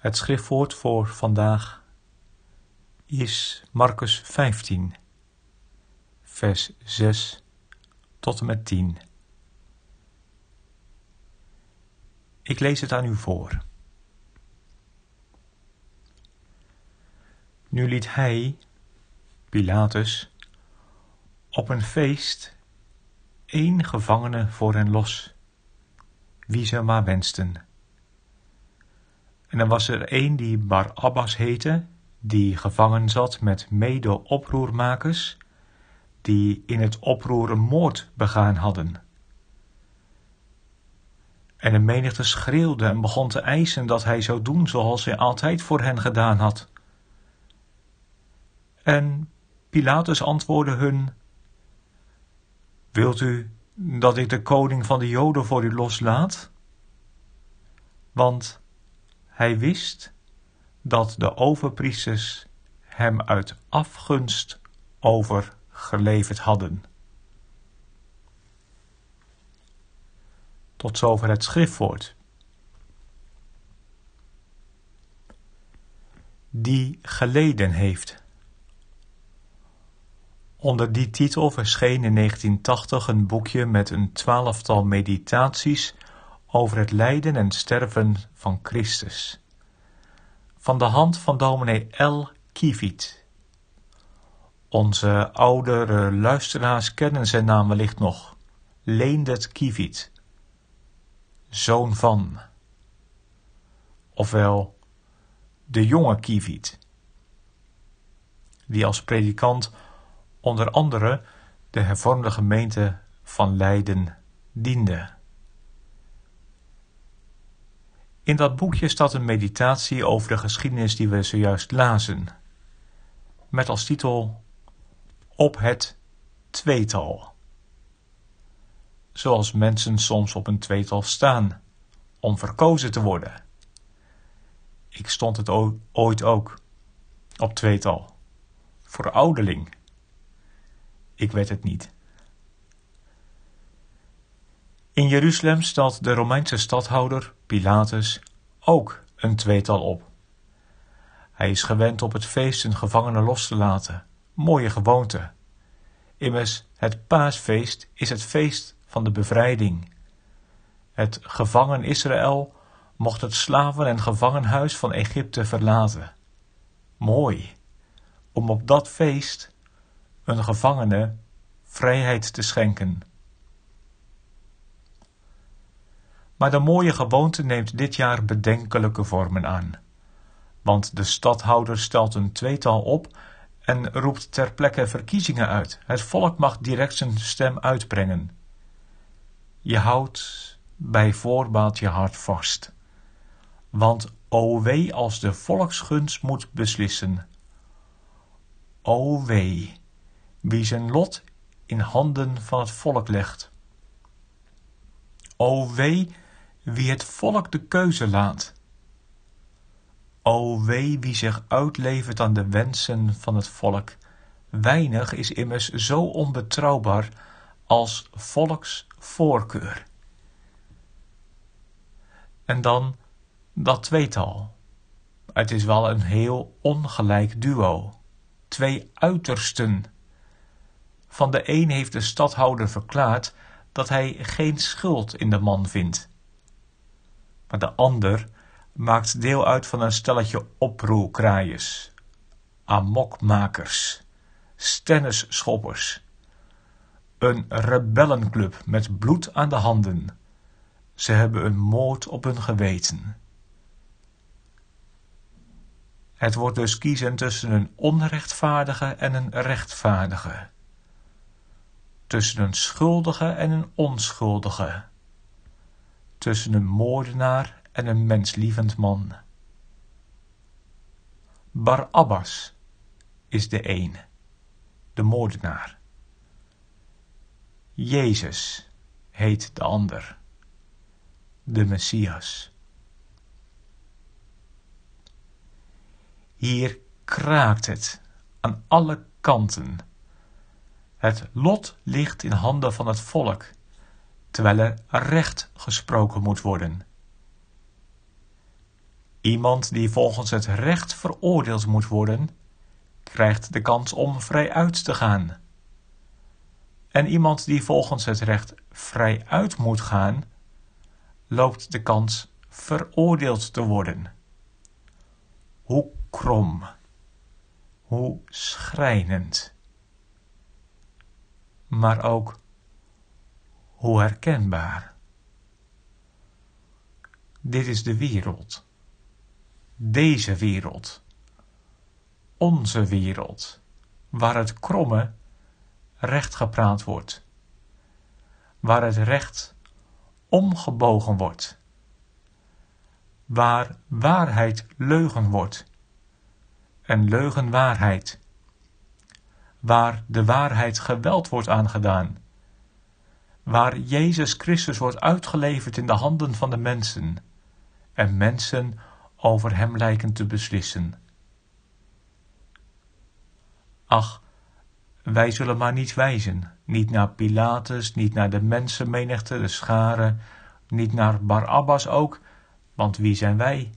Het schriftwoord voor vandaag is Marcus 15, vers 6 tot en met 10. Ik lees het aan u voor. Nu liet hij, Pilatus, op een feest één gevangene voor hen los, wie ze maar wensten. En er was er één die Barabbas heette, die gevangen zat met mede-oproermakers, die in het oproer een moord begaan hadden. En de menigte schreeuwde en begon te eisen dat hij zou doen zoals hij altijd voor hen gedaan had. En Pilatus antwoordde hun: Wilt u dat ik de koning van de Joden voor u loslaat? Want hij wist dat de overpriesters hem uit afgunst overgeleverd hadden. Tot zover het schriftwoord. Die geleden heeft. Onder die titel verscheen in 1980 een boekje met een twaalftal meditaties over het lijden en sterven van Christus. Van de hand van dominee L. Kievit. Onze oudere luisteraars kennen zijn naam wellicht nog. Leendert Kievit. Zoon van. Ofwel, de jonge Kievit. Die als predikant onder andere de hervormde gemeente van Leiden diende. In dat boekje staat een meditatie over de geschiedenis die we zojuist lazen, met als titel Op het tweetal. Zoals mensen soms op een tweetal staan om verkozen te worden. Ik stond het ooit ook op tweetal, voor ouderling. Ik weet het niet. In Jeruzalem stelt de Romeinse stadhouder Pilatus ook een tweetal op. Hij is gewend op het feest een gevangene los te laten. Mooie gewoonte. Immers, het paasfeest is het feest van de bevrijding. Het gevangen Israël mocht het slaven- en gevangenhuis van Egypte verlaten. Mooi, om op dat feest een gevangene vrijheid te schenken. Maar de mooie gewoonte neemt dit jaar bedenkelijke vormen aan. Want de stadhouder stelt een tweetal op en roept ter plekke verkiezingen uit. Het volk mag direct zijn stem uitbrengen. Je houdt bij voorbaat je hart vast. Want o wee als de volksgunst moet beslissen. O wee, wie zijn lot in handen van het volk legt. O wee, wie het volk de keuze laat. O wee wie zich uitlevert aan de wensen van het volk. Weinig is immers zo onbetrouwbaar als volksvoorkeur. En dan dat tweetal. Het is wel een heel ongelijk duo. Twee uitersten. Van de een heeft de stadhouder verklaard dat hij geen schuld in de man vindt maar de ander maakt deel uit van een stelletje oproerkraaiers, amokmakers, stennisschoppers, een rebellenclub met bloed aan de handen. Ze hebben een moord op hun geweten. Het wordt dus kiezen tussen een onrechtvaardige en een rechtvaardige. Tussen een schuldige en een onschuldige tussen een moordenaar en een menslievend man. Barabbas is de een, de moordenaar. Jezus heet de ander, de Messias. Hier kraakt het aan alle kanten. Het lot ligt in handen van het volk, terwijl er recht gesproken moet worden. Iemand die volgens het recht veroordeeld moet worden, krijgt de kans om vrij uit te gaan. En iemand die volgens het recht vrij uit moet gaan, loopt de kans veroordeeld te worden. Hoe krom, hoe schrijnend, maar ook hoe herkenbaar. Dit is de wereld. Deze wereld, onze wereld, waar het kromme recht gepraat wordt, waar het recht omgebogen wordt, waar waarheid leugen wordt. En leugen waarheid, waar de waarheid geweld wordt aangedaan, waar Jezus Christus wordt uitgeleverd in de handen van de mensen en mensen over hem lijken te beslissen. Ach, wij zullen maar niet wijzen, niet naar Pilatus, niet naar de mensenmenigte, de scharen, niet naar Barabbas ook, want wie zijn wij?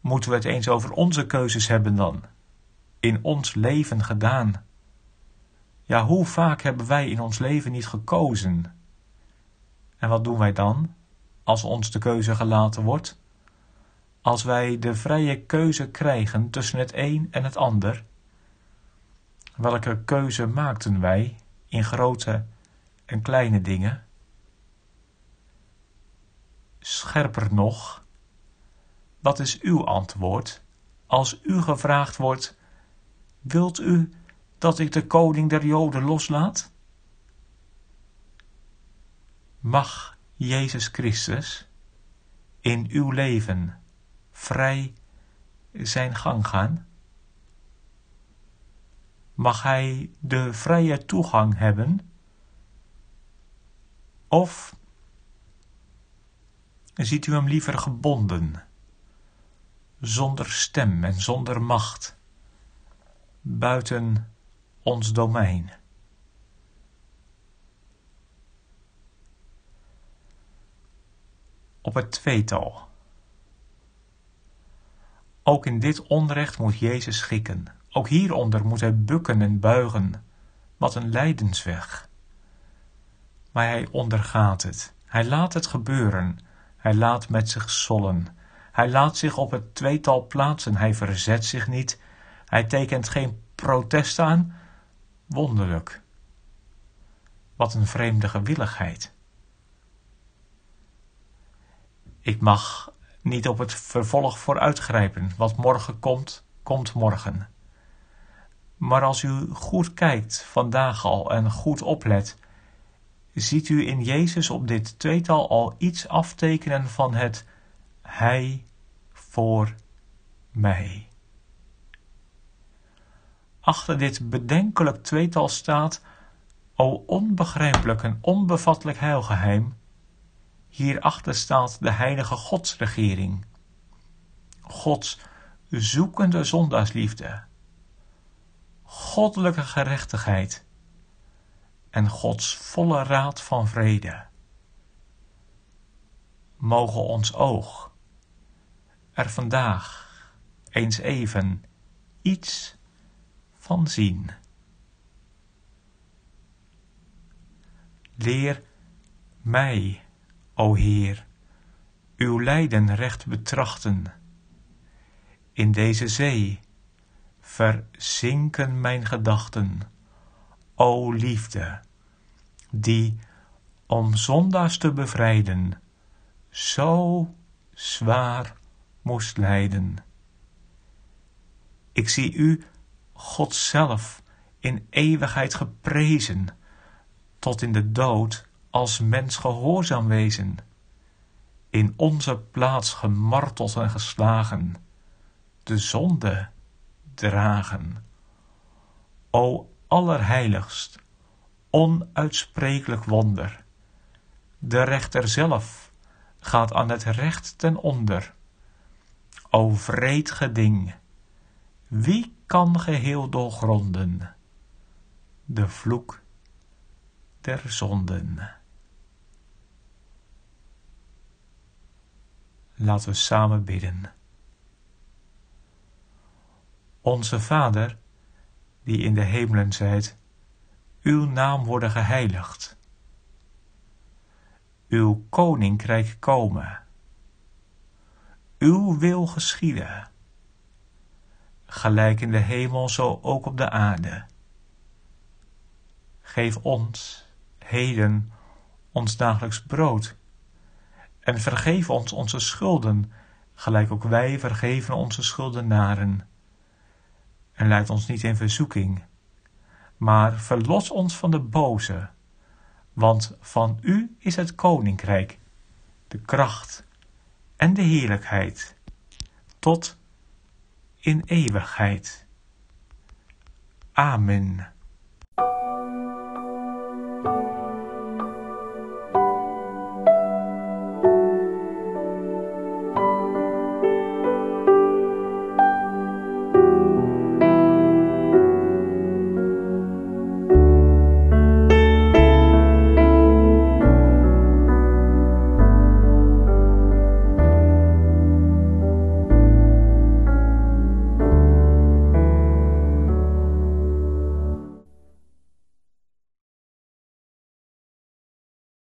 Moeten we het eens over onze keuzes hebben dan? In ons leven gedaan? Ja, hoe vaak hebben wij in ons leven niet gekozen? En wat doen wij dan, als ons de keuze gelaten wordt? als wij de vrije keuze krijgen tussen het een en het ander, welke keuze maakten wij in grote en kleine dingen? Scherper nog, wat is uw antwoord als u gevraagd wordt: Wilt u dat ik de koning der Joden loslaat? Mag Jezus Christus in uw leven vrij zijn gang gaan? Mag hij de vrije toegang hebben? Of ziet u hem liever gebonden, zonder stem en zonder macht, buiten ons domein? Op het tweetal ook in dit onrecht moet Jezus schikken. Ook hieronder moet hij bukken en buigen. Wat een lijdensweg. Maar hij ondergaat het. Hij laat het gebeuren. Hij laat met zich zollen. Hij laat zich op het tweetal plaatsen. Hij verzet zich niet. Hij tekent geen protest aan. Wonderlijk. Wat een vreemde gewilligheid. Ik mag niet op het vervolg vooruitgrijpen. Wat morgen komt, komt morgen. Maar als u goed kijkt vandaag al en goed oplet, ziet u in Jezus op dit tweetal al iets aftekenen van het Hij voor mij. Achter dit bedenkelijk tweetal staat, o onbegrijpelijk en onbevattelijk heilgeheim, Hierachter staat de heilige godsregering. Gods zoekende zondaarsliefde. Goddelijke gerechtigheid. En Gods volle raad van vrede. Mogen ons oog er vandaag eens even iets van zien. Leer mij o Heer, uw lijden recht betrachten. In deze zee verzinken mijn gedachten, o liefde, die, om zondaars te bevrijden, zo zwaar moest lijden. Ik zie u, God zelf, in eeuwigheid geprezen, tot in de dood als mens gehoorzaam wezen. in onze plaats gemarteld en geslagen, de zonde dragen. O allerheiligst, onuitsprekelijk wonder, de rechter zelf gaat aan het recht ten onder. O vreed geding, wie kan geheel doorgronden? De vloek der zonden. Laten we samen bidden. Onze Vader, die in de hemelen zijt, uw naam worden geheiligd. Uw koninkrijk komen. Uw wil geschieden. Gelijk in de hemel, zo ook op de aarde. Geef ons heden ons dagelijks brood en vergeef ons onze schulden, gelijk ook wij vergeven onze schuldenaren. En leid ons niet in verzoeking, maar verlos ons van de boze, want van u is het koninkrijk, de kracht en de heerlijkheid, tot in eeuwigheid. Amen.